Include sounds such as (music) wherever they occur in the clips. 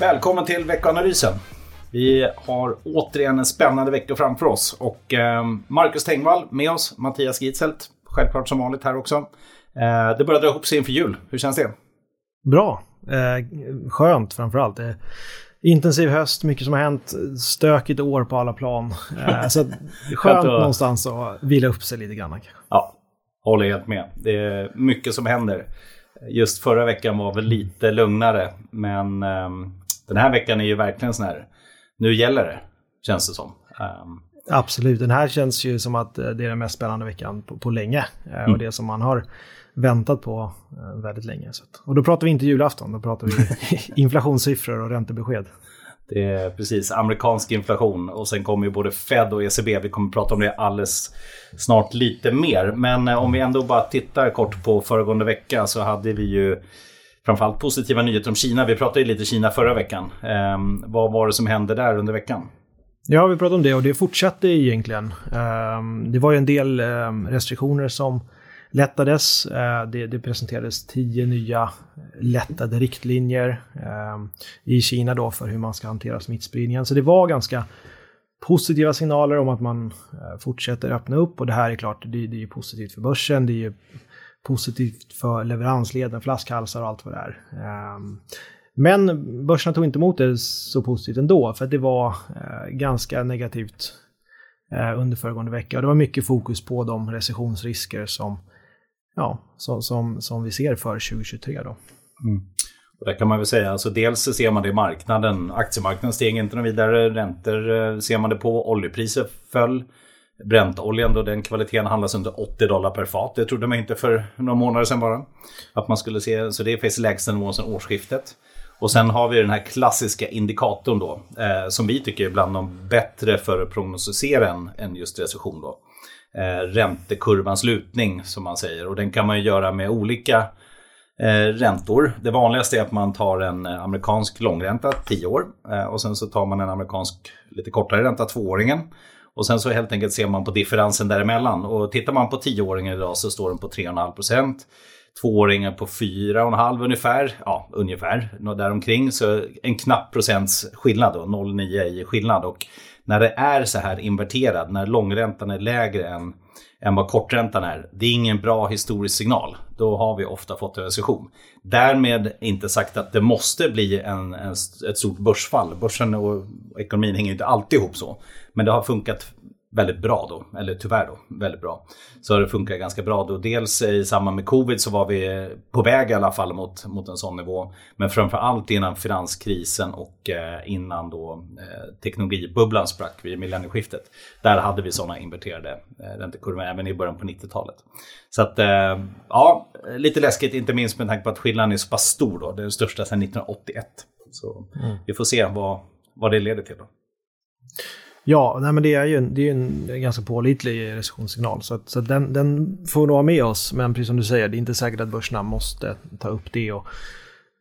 Välkommen till veckoanalysen. Vi har återigen en spännande vecka framför oss och eh, Marcus Tengvall med oss, Mattias Gitzelt, självklart som vanligt här också. Eh, det börjar dra ihop sig inför jul. Hur känns det? Bra. Eh, skönt framförallt. Intensiv höst, mycket som har hänt, stökigt år på alla plan. Så (laughs) skönt någonstans att vila upp sig lite grann. Ja, håller helt med. Det är mycket som händer. Just förra veckan var väl lite lugnare, men um, den här veckan är ju verkligen sån här, nu gäller det, känns det som. Um, Absolut, den här känns ju som att det är den mest spännande veckan på, på länge. Mm. Och det som man har väntat på eh, väldigt länge. Och då pratar vi inte julafton, då pratar vi (laughs) inflationssiffror och räntebesked. Det är precis amerikansk inflation och sen kommer ju både Fed och ECB. Vi kommer prata om det alldeles snart lite mer. Men eh, om vi ändå bara tittar kort på föregående vecka så hade vi ju framförallt positiva nyheter om Kina. Vi pratade ju lite Kina förra veckan. Eh, vad var det som hände där under veckan? Ja, vi pratade om det och det fortsatte egentligen. Eh, det var ju en del eh, restriktioner som lättades. Eh, det, det, presenterades tio nya lättade riktlinjer eh, i Kina då för hur man ska hantera smittspridningen. Så det var ganska positiva signaler om att man eh, fortsätter öppna upp och det här är klart, det, det är positivt för börsen, det är positivt för leveransleden, flaskhalsar och allt vad det är. Ehm, men börsen tog inte emot det så positivt ändå, för det var eh, ganska negativt eh, under föregående vecka. Och det var mycket fokus på de recessionsrisker som ja, som, som, som vi ser för 2023. Då. Mm. Och där kan man väl säga, alltså dels ser man det i marknaden. Aktiemarknaden steg inte någon vidare, räntor eh, ser man det på, oljepriset föll. Bräntoljan då den kvaliteten handlas under 80 dollar per fat. Det trodde man inte för några månader sedan bara. Att man skulle se, så det är faktiskt lägsta nivån sedan årsskiftet. Och sen har vi den här klassiska indikatorn då, eh, som vi tycker är bland de bättre för att prognostisera än, än just recession då eh, räntekurvans lutning som man säger. Och den kan man ju göra med olika eh, räntor. Det vanligaste är att man tar en eh, amerikansk långränta, 10 år. Eh, och sen så tar man en amerikansk lite kortare ränta, tvååringen. Och sen så helt enkelt ser man på differensen däremellan. Och tittar man på tioåringen idag så står den på 3,5 procent. Tvååringen på 4,5 ungefär, ja ungefär, däromkring. Så en knapp procents skillnad då, 0,9 i skillnad. Och när det är så här inverterad, när långräntan är lägre än, än vad korträntan är, det är ingen bra historisk signal. Då har vi ofta fått en recession. Därmed inte sagt att det måste bli en, en, ett stort börsfall. Börsen och ekonomin hänger inte alltid ihop så. Men det har funkat väldigt bra då, eller tyvärr då, väldigt bra. Så det funkar ganska bra då. Dels i samband med covid så var vi på väg i alla fall mot, mot en sån nivå. Men framför allt innan finanskrisen och eh, innan då eh, teknologibubblan sprack vid millennieskiftet. Där hade vi sådana inverterade eh, räntekurvor även i början på 90-talet. Så att ja, lite läskigt inte minst med tanke på att skillnaden är så pass stor då. Det är den största sedan 1981. Så mm. vi får se vad, vad det leder till då. Ja, nej, men det är ju en, det är en ganska pålitlig recessionssignal. Så, att, så den, den får nog ha med oss. Men precis som du säger, det är inte säkert att börserna måste ta upp det. Och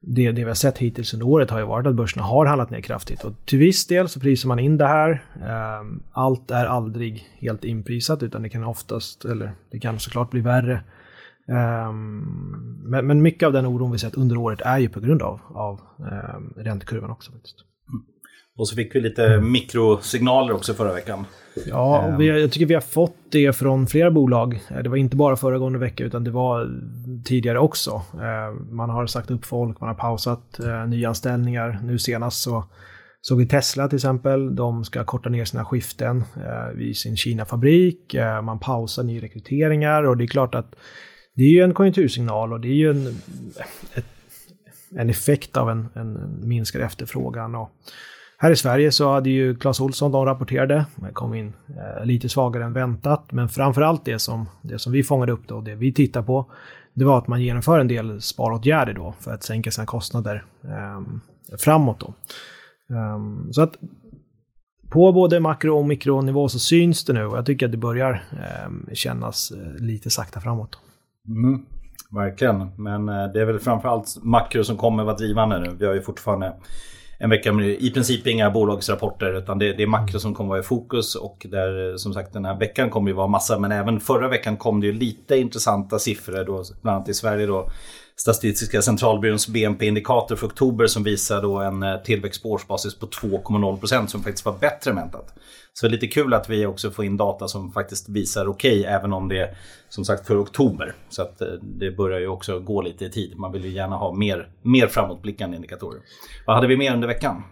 det, det vi har sett hittills under året har ju varit att börserna har handlat ner kraftigt. Och till viss del så prisar man in det här. Ehm, allt är aldrig helt inprisat utan det kan oftast, eller det kan såklart bli värre. Ehm, men, men mycket av den oron vi sett under året är ju på grund av, av ehm, räntekurvan också. Faktiskt. Och så fick vi lite mikrosignaler också förra veckan. Ja, och vi, jag tycker vi har fått det från flera bolag. Eh, det var inte bara föregående vecka utan det var tidigare också. Eh, man har sagt upp folk, man har pausat eh, nyanställningar. Nu senast så såg vi Tesla till exempel. De ska korta ner sina skiften vid sin Kina-fabrik. Man pausar nyrekryteringar och det är klart att det är ju en konjunktursignal och det är ju en, ett, en effekt av en, en minskad efterfrågan. Och här i Sverige så hade ju Clas Olsson, de rapporterade, kom in eh, lite svagare än väntat, men framförallt det som, det som vi fångade upp då, det vi tittar på, det var att man genomför en del sparåtgärder då för att sänka sina kostnader eh, framåt då. Um, så att på både makro och mikronivå så syns det nu och jag tycker att det börjar ehm, eh, kännas lite sakta framåt. Mm, verkligen, men eh, det är väl framförallt makro som kommer vara drivande nu. Vi har ju fortfarande en vecka med i princip inga bolagsrapporter utan det, det är makro som kommer vara i fokus och där som sagt den här veckan kommer ju vara massa men även förra veckan kom det ju lite intressanta siffror då bland annat i Sverige då Statistiska centralbyråns BNP-indikator för oktober som visar då en eh, tillväxt på årsbasis på 2,0% som faktiskt var bättre än väntat. Så det är lite kul att vi också får in data som faktiskt visar okej, okay, även om det är som sagt för oktober. Så att eh, det börjar ju också gå lite i tid. Man vill ju gärna ha mer, mer framåtblickande indikatorer. Vad hade vi mer under veckan?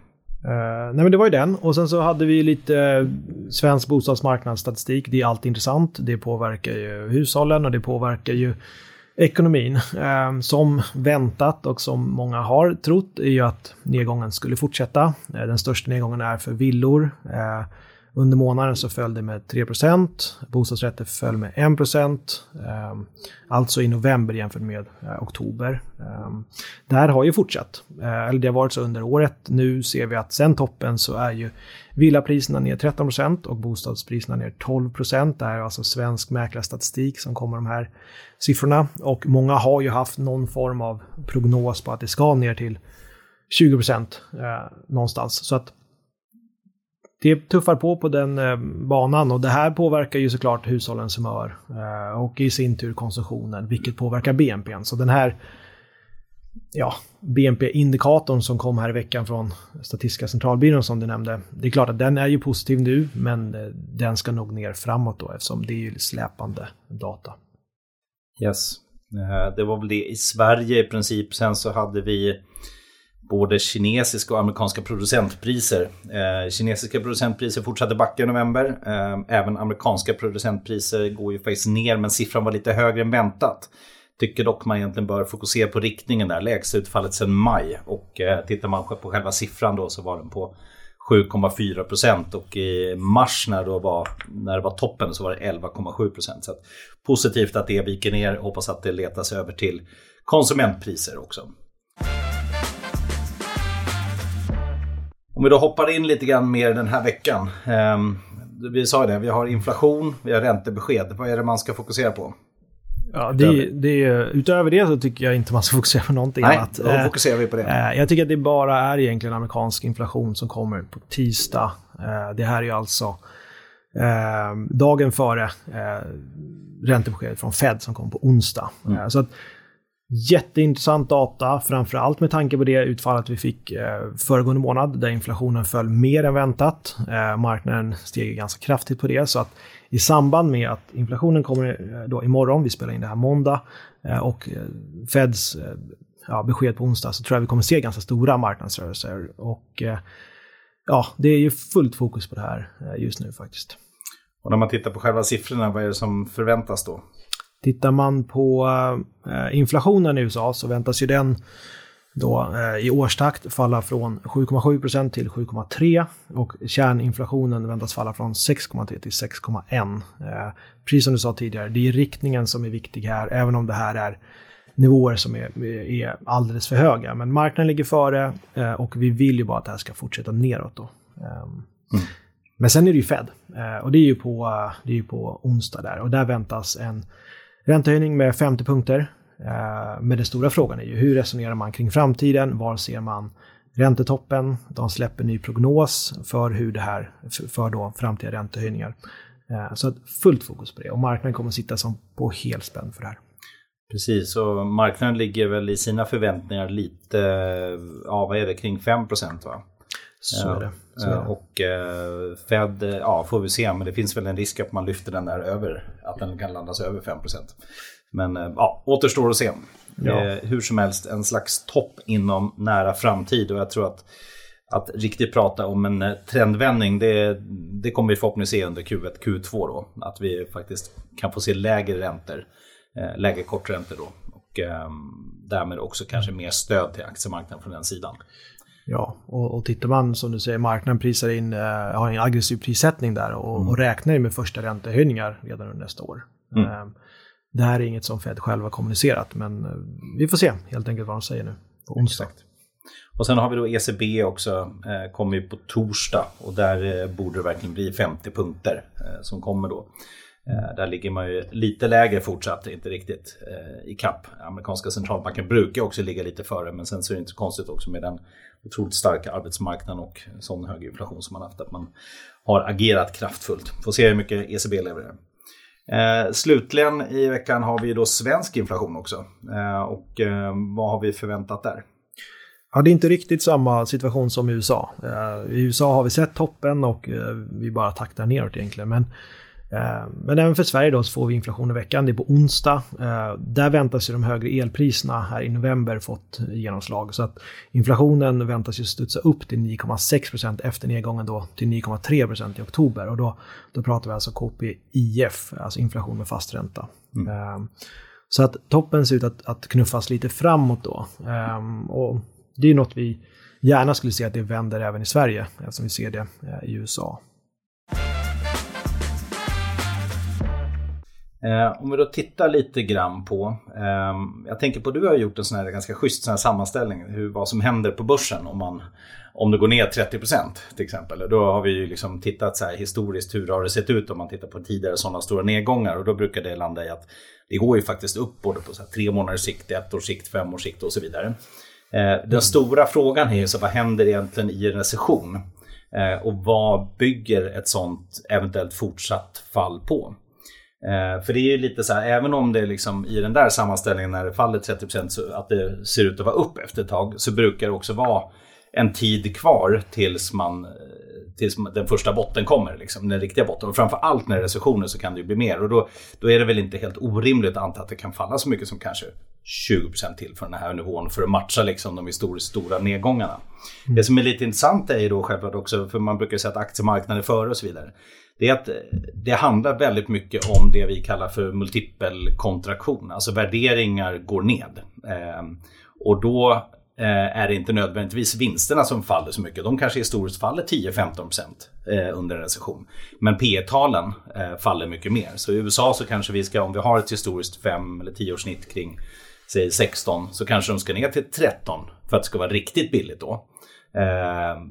Uh, nej men det var ju den och sen så hade vi lite uh, svensk bostadsmarknadsstatistik. Det är alltid intressant. Det påverkar ju hushållen och det påverkar ju ekonomin. Eh, som väntat och som många har trott är ju att nedgången skulle fortsätta. Eh, den största nedgången är för villor. Eh, under månaden så föll det med 3% bostadsrätter föll med 1 eh, alltså i november jämfört med eh, oktober. Eh, det här har ju fortsatt, eh, eller det har varit så under året. Nu ser vi att sen toppen så är ju villapriserna ner 13% och bostadspriserna ner 12 Det här är alltså svensk mäklarstatistik som kommer de här siffrorna. Och många har ju haft någon form av prognos på att det ska ner till 20 procent eh, någonstans. Så att det tuffar på på den eh, banan och det här påverkar ju såklart hushållens humör eh, och i sin tur konsumtionen, vilket påverkar BNP. Så den här ja, BNP-indikatorn som kom här i veckan från Statistiska centralbyrån som du nämnde. Det är klart att den är ju positiv nu, men eh, den ska nog ner framåt då eftersom det är ju släpande data. Yes, det var väl det i Sverige i princip. Sen så hade vi både kinesiska och amerikanska producentpriser. Eh, kinesiska producentpriser fortsatte backa i november. Eh, även amerikanska producentpriser går ju faktiskt ner men siffran var lite högre än väntat. Tycker dock man egentligen bör fokusera på riktningen där, lägsta utfallet sedan maj. Och eh, tittar man på själva siffran då så var den på 7,4 procent och i mars när det, var, när det var toppen så var det 11,7 procent. Så positivt att det viker ner, hoppas att det letas över till konsumentpriser också. Om vi då hoppar in lite grann mer den här veckan. Ehm, vi sa ju det, vi har inflation, vi har räntebesked. Vad är det man ska fokusera på? Ja, det, det, utöver det så tycker jag inte man ska (laughs) fokusera på någonting Nej, annat. då fokuserar vi på det. Eh, jag tycker att det bara är egentligen amerikansk inflation som kommer på tisdag. Eh, det här är ju alltså eh, dagen före räntebeskedet från Fed som kommer på onsdag. Mm. Så att Jätteintressant data, framförallt med tanke på det utfallet vi fick eh, föregående månad där inflationen föll mer än väntat. Eh, marknaden steg ganska kraftigt på det så att i samband med att inflationen kommer eh, då imorgon, vi spelar in det här måndag, eh, och eh, Feds eh, ja, besked på onsdag så tror jag vi kommer se ganska stora marknadsrörelser. Och eh, ja, det är ju fullt fokus på det här eh, just nu faktiskt. Och när man tittar på själva siffrorna, vad är det som förväntas då? Tittar man på eh, inflationen i USA så väntas ju den då eh, i årstakt falla från 7,7% till 7,3 och kärninflationen väntas falla från 6,3 till 6,1. Eh, precis som du sa tidigare, det är riktningen som är viktig här, även om det här är nivåer som är, är alldeles för höga. Men marknaden ligger före och vi vill ju bara att det här ska fortsätta neråt då. Um, mm. Men sen är det ju Fed och det är ju på, det är ju på onsdag där och där väntas en Räntehöjning med 50 punkter. Eh, men den stora frågan är ju hur resonerar man kring framtiden? Var ser man räntetoppen? De släpper ny prognos för hur det här, för då framtida räntehöjningar. Eh, så så fullt fokus på det och marknaden kommer att sitta som på helspänn för det här. Precis, och marknaden ligger väl i sina förväntningar lite, eh, ja vad är det, kring 5 va? Så är det. Så är det. Och eh, Fed, ja får vi se, men det finns väl en risk att man lyfter den där över, att den kan landas över 5% Men eh, ja, återstår att se. Ja. Eh, hur som helst, en slags topp inom nära framtid och jag tror att att riktigt prata om en trendvändning, det, det kommer vi förhoppningsvis se under Q1, Q2 då. Att vi faktiskt kan få se lägre räntor, lägre korträntor då. Och eh, därmed också kanske mer stöd till aktiemarknaden från den sidan. Ja, och, och tittar man som du säger, marknaden prisar in, eh, har en aggressiv prissättning där och, mm. och räknar med första räntehöjningar redan under nästa år. Mm. Eh, det här är inget som Fed själva kommunicerat, men eh, vi får se helt enkelt vad de säger nu på onsdag. Exakt. Och sen har vi då ECB också, eh, kommer ju på torsdag och där eh, borde det verkligen bli 50 punkter eh, som kommer då. Eh, där ligger man ju lite lägre fortsatt, inte riktigt eh, i kapp. Amerikanska centralbanken brukar också ligga lite före, men sen så är det inte så konstigt också med den otroligt starka arbetsmarknaden och sån hög inflation som man haft, att man har agerat kraftfullt. Får se hur mycket ECB levererar. Eh, slutligen i veckan har vi då svensk inflation också. Eh, och eh, vad har vi förväntat där? Ja, det är inte riktigt samma situation som i USA. Eh, I USA har vi sett toppen och eh, vi bara taktar neråt egentligen. Men men även för Sverige då så får vi inflation i veckan, det är på onsdag. Eh, där väntas ju de högre elpriserna här i november fått genomslag. Så att inflationen väntas ju studsa upp till 9,6% efter nedgången då till 9,3% i oktober. Och då, då pratar vi alltså KPIF, alltså inflation med fast ränta. Mm. Eh, så att toppen ser ut att, att knuffas lite framåt då. Och det är något vi gärna skulle se att det vänder även i Sverige eftersom vi ser det i USA. Eh, om vi då tittar lite grann på, eh, jag tänker på du har gjort en sån här ganska schysst sån här sammanställning, hur, vad som händer på börsen om, man, om det går ner 30% till exempel. Då har vi ju liksom tittat så här historiskt, hur har det sett ut om man tittar på tidigare sådana stora nedgångar och då brukar det landa i att det går ju faktiskt upp både på så här tre månaders sikt, ett års sikt, fem års sikt och så vidare. Eh, den stora frågan är ju så vad händer egentligen i en recession? Eh, och vad bygger ett sånt eventuellt fortsatt fall på? Eh, för det är ju lite så här, även om det liksom i den där sammanställningen när det faller 30% så att det ser ut att vara upp efter ett tag så brukar det också vara en tid kvar tills man eh, tills den första botten kommer, liksom, den riktiga botten. Och framförallt när det är recessioner så kan det ju bli mer. Och då, då är det väl inte helt orimligt att anta att det kan falla så mycket som kanske 20% till från den här nivån för att matcha liksom, de historiskt stora nedgångarna. Mm. Det som är lite intressant är ju då självklart också, för man brukar säga att aktiemarknaden är före och så vidare det är att det handlar väldigt mycket om det vi kallar för multipel kontraktion. Alltså värderingar går ned. Eh, och då eh, Eh, är det inte nödvändigtvis vinsterna som faller så mycket. De kanske historiskt faller 10-15% eh, under en recession. Men P talen eh, faller mycket mer. Så i USA så kanske vi ska, om vi har ett historiskt 5 eller 10 årssnitt kring säg 16 så kanske de ska ner till 13 för att det ska vara riktigt billigt då. Eh,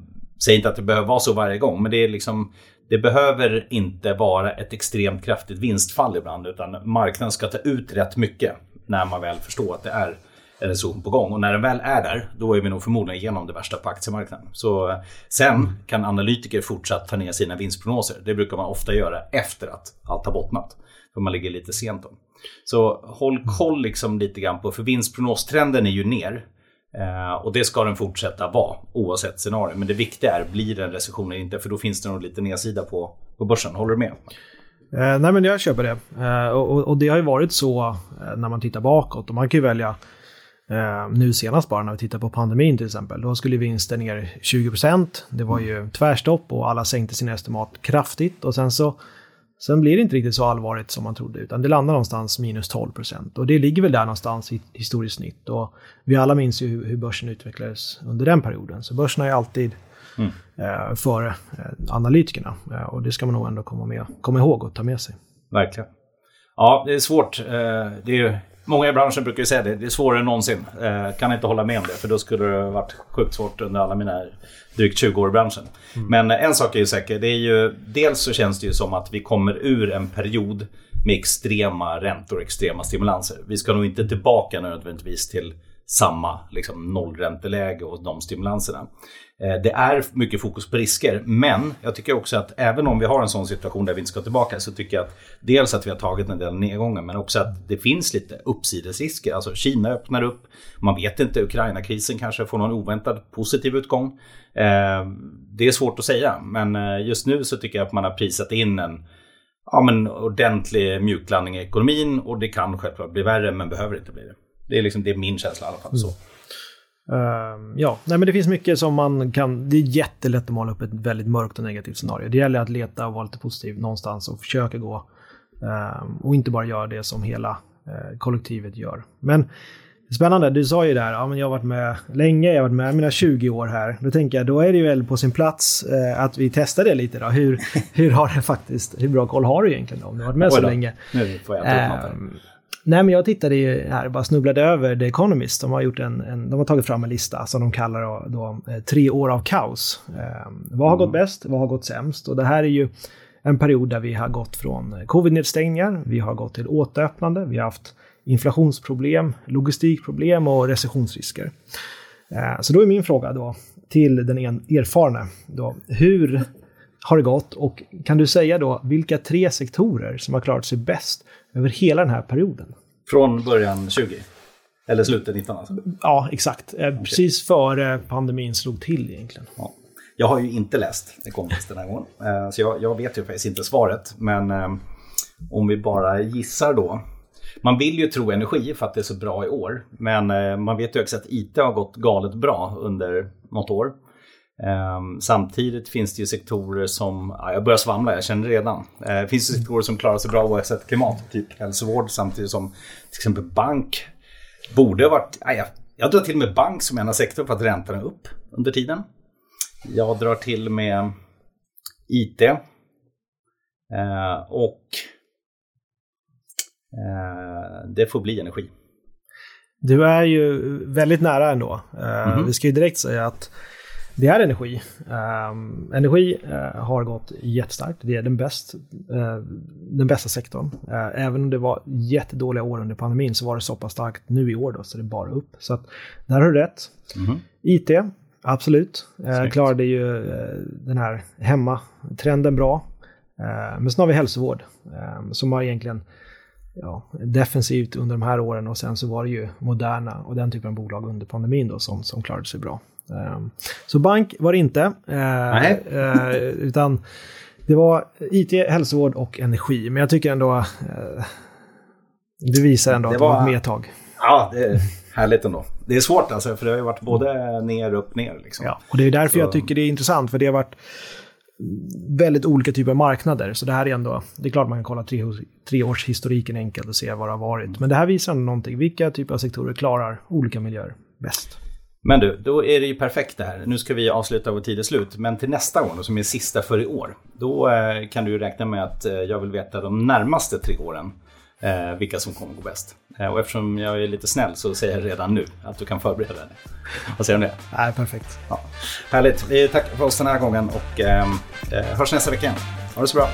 säg inte att det behöver vara så varje gång men det är liksom det behöver inte vara ett extremt kraftigt vinstfall ibland utan marknaden ska ta ut rätt mycket när man väl förstår att det är en recession på gång. Och när den väl är där, då är vi nog förmodligen igenom det värsta på aktiemarknaden. Så eh, sen kan analytiker fortsatt ta ner sina vinstprognoser. Det brukar man ofta göra efter att allt har bottnat. För man ligger lite sent då. Så håll koll liksom lite grann på, för vinstprognostrenden är ju ner. Eh, och det ska den fortsätta vara oavsett scenario. Men det viktiga är, blir det en recession eller inte? För då finns det nog lite nedsida på, på börsen. Håller du med? Eh, nej men jag köper det. Eh, och, och, det har ju varit så eh, när man tittar bakåt. Och man kan ju välja eh, nu senast bara när vi tittar på pandemin till exempel. Då skulle vinsten ner 20%. Det var ju tvärstopp och alla sänkte sina estimat kraftigt. Och sen så Sen blir det inte riktigt så allvarligt som man trodde, utan det landar någonstans minus 12 procent. Och det ligger väl där någonstans i historiskt snitt. Och vi alla minns ju hur börsen utvecklades under den perioden. Så börsen är alltid mm. eh, före eh, analytikerna. Eh, och det ska man nog ändå komma, med, komma ihåg och ta med sig. Verkligen. Ja, det är svårt. Eh, det är många i branschen brukar ju säga det, det är svårare än någonsin. Eh, kan inte hålla med om det, för då skulle det varit sjukt svårt under alla mina drygt 20 år i branschen. Mm. Men en sak är ju säker, det är ju, dels så känns det ju som att vi kommer ur en period med extrema räntor och extrema stimulanser. Vi ska nog inte tillbaka nödvändigtvis till samma liksom, nollränteläge och de stimulanserna. Eh, det är mycket fokus på risker, men jag tycker också att även om vi har en sån situation där vi inte ska tillbaka så tycker jag att dels att vi har tagit en del nedgångar men också att det finns lite uppsidesrisker. Alltså Kina öppnar upp, man vet inte, Ukraina-krisen kanske får någon oväntad positiv utgång. Eh, det är svårt att säga, men eh, just nu så tycker jag att man har prisat in en ja, men ordentlig mjuklandning i ekonomin och det kan självklart bli värre men behöver inte bli det. Det är, liksom, det är min känsla i alla fall. Mm. Så. Uh, ja, nej men det finns mycket som man kan... Det är jättelätt att måla upp ett väldigt mörkt och negativt scenario. Det gäller att leta och vara lite positiv någonstans och försöka gå. Uh, och inte bara göra det som hela uh, kollektivet gör. Men spännande, du sa ju där, ja men jag har varit med länge, jag har varit med mina 20 år här. Då tänker jag, då är det ju väl på sin plats eh, att vi testar det lite då. Hur, (laughs) hur har det faktiskt, hur bra koll har du egentligen då, om du har varit med så länge? Nu får jag ta uh, Nej, men jag tittade ju här, bara snubblade över The Economist. De har, gjort en, en, de har tagit fram en lista som de kallar då, eh, tre år av kaos. Eh, vad har mm. gått bäst? Vad har gått sämst? Och det här är ju en period där vi har gått från covid-nedstängningar, vi har gått till återöppnande, vi har haft inflationsproblem, logistikproblem och recessionsrisker. Eh, så då är min fråga då till den erfarna, då, hur har det gått och kan du säga då vilka tre sektorer som har klarat sig bäst över hela den här perioden? Från början 20? Eller slutet 19 alltså? Ja, exakt. Okay. Precis före pandemin slog till egentligen. Ja. Jag har ju inte läst Economist den här gången, så jag, jag, vet ju faktiskt inte svaret. Men om vi bara gissar då. Man vill ju tro energi för att det är så bra i år. Men man vet ju också att IT har gått galet bra under något år. Um, samtidigt finns det ju sektorer som, ja, jag börjar svamla, jag känner redan. Uh, det finns ju sektorer som klarar sig bra oavsett klimat, typ hälsovård, samtidigt som till exempel bank borde ha varit, ja, jag, jag drar till med bank som ena sektor för att räntorna är upp under tiden. Jag drar till med IT uh, och uh, det får bli energi. Du är ju väldigt nära ändå. Mm -hmm. Vi ska ju direkt säga att det är energi. Um, energi uh, har gått jättestarkt. Det är den, bäst, uh, den bästa sektorn. Uh, även om det var jättedåliga år under pandemin så var det så pass starkt nu i år då, så det är bara upp. Så att, där har du rätt. Mm. IT, absolut. Klarade ju den här hemmatrenden bra. men sen har vi hälsovård som har egentligen ja, defensivt under de här åren och sen så var det ju moderna och den typen av bolag under pandemin då som, som klarade sig bra. Ehm, så bank var det inte. Eh, utan det var IT, hälsovård och energi. Men jag tycker ändå... Eh, du visar ändå det att det var ett medtag. Ja, det är härligt ändå. Det är svårt alltså, för det har ju varit både ner, upp, ner. Liksom. Ja, och det är därför så. jag tycker det är intressant, för det har varit väldigt olika typer av marknader. Så det här är ändå, det är klart man kan kolla tre, tre års historiken enkelt och se vad det har varit. Men det här visar ändå någonting. Vilka typer av sektorer klarar olika miljöer bäst? Men du, då är det ju perfekt det här. Nu ska vi avsluta vår tid är slut. Men till nästa gång, som är sista för i år, då eh, kan du räkna med att eh, jag vill veta de närmaste tre åren eh, vilka som kommer gå bäst. Och eftersom jag är lite snäll så säger jag redan nu att du kan förbereda dig. Vad säger du om det? Nej, perfekt. Ja. Härligt. Vi tackar för oss den här gången och eh, hörs nästa vecka igen. Ha det så bra.